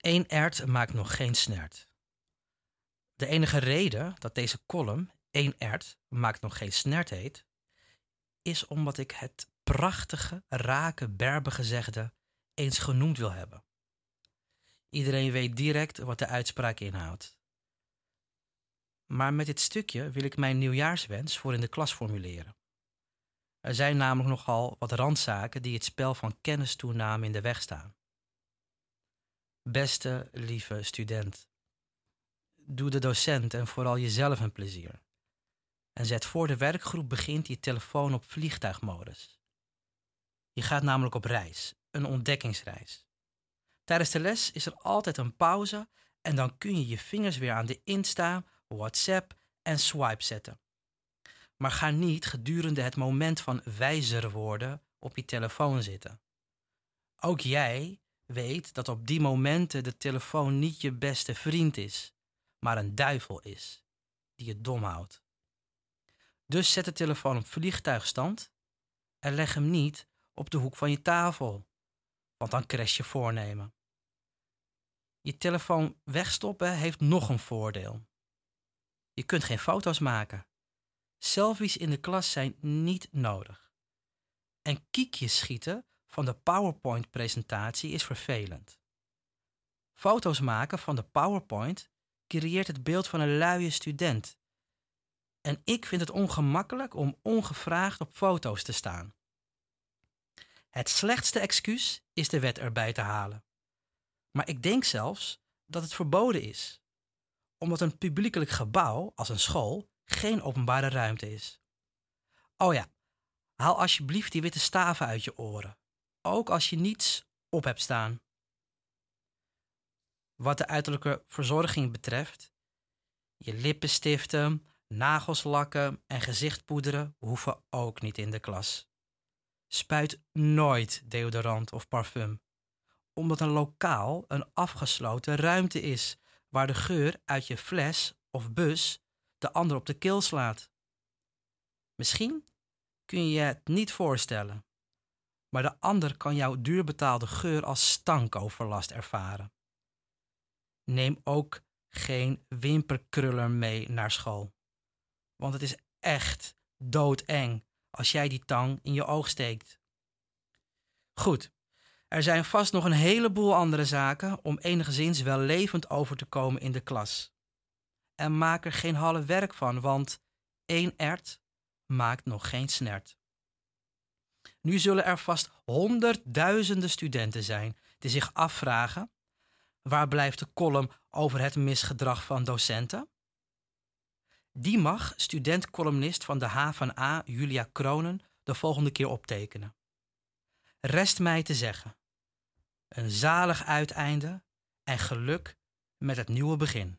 Eén ert maakt nog geen snert. De enige reden dat deze column één ert maakt nog geen snert heet, is omdat ik het prachtige, rake berbegezegde eens genoemd wil hebben. Iedereen weet direct wat de uitspraak inhoudt. Maar met dit stukje wil ik mijn nieuwjaarswens voor in de klas formuleren. Er zijn namelijk nogal wat randzaken die het spel van kennistoename in de weg staan. Beste lieve student, doe de docent en vooral jezelf een plezier. En zet voor de werkgroep begint je telefoon op vliegtuigmodus. Je gaat namelijk op reis, een ontdekkingsreis. Tijdens de les is er altijd een pauze en dan kun je je vingers weer aan de Insta, WhatsApp en swipe zetten. Maar ga niet gedurende het moment van wijzer worden op je telefoon zitten. Ook jij weet dat op die momenten de telefoon niet je beste vriend is, maar een duivel is die je dom houdt. Dus zet de telefoon op vliegtuigstand en leg hem niet op de hoek van je tafel, want dan crash je voornemen. Je telefoon wegstoppen heeft nog een voordeel. Je kunt geen foto's maken. Selfies in de klas zijn niet nodig. En kiekjes schieten van de PowerPoint-presentatie is vervelend. Foto's maken van de PowerPoint creëert het beeld van een luie student. En ik vind het ongemakkelijk om ongevraagd op foto's te staan. Het slechtste excuus is de wet erbij te halen. Maar ik denk zelfs dat het verboden is, omdat een publiekelijk gebouw als een school geen openbare ruimte is. Oh ja, haal alsjeblieft die witte staven uit je oren, ook als je niets op hebt staan. Wat de uiterlijke verzorging betreft, je lippenstiften, nagels lakken en gezicht poederen hoeven ook niet in de klas. Spuit nooit deodorant of parfum, omdat een lokaal een afgesloten ruimte is waar de geur uit je fles of bus de ander op de keel slaat. Misschien kun je je het niet voorstellen, maar de ander kan jouw duurbetaalde geur als stankoverlast ervaren. Neem ook geen wimperkruller mee naar school, want het is echt doodeng als jij die tang in je oog steekt. Goed, er zijn vast nog een heleboel andere zaken om enigszins wel levend over te komen in de klas. En maak er geen halle werk van, want één ert maakt nog geen snert. Nu zullen er vast honderdduizenden studenten zijn die zich afvragen: waar blijft de column over het misgedrag van docenten? Die mag student-columnist van de HVA Julia Kronen de volgende keer optekenen. Rest mij te zeggen: een zalig uiteinde en geluk met het nieuwe begin.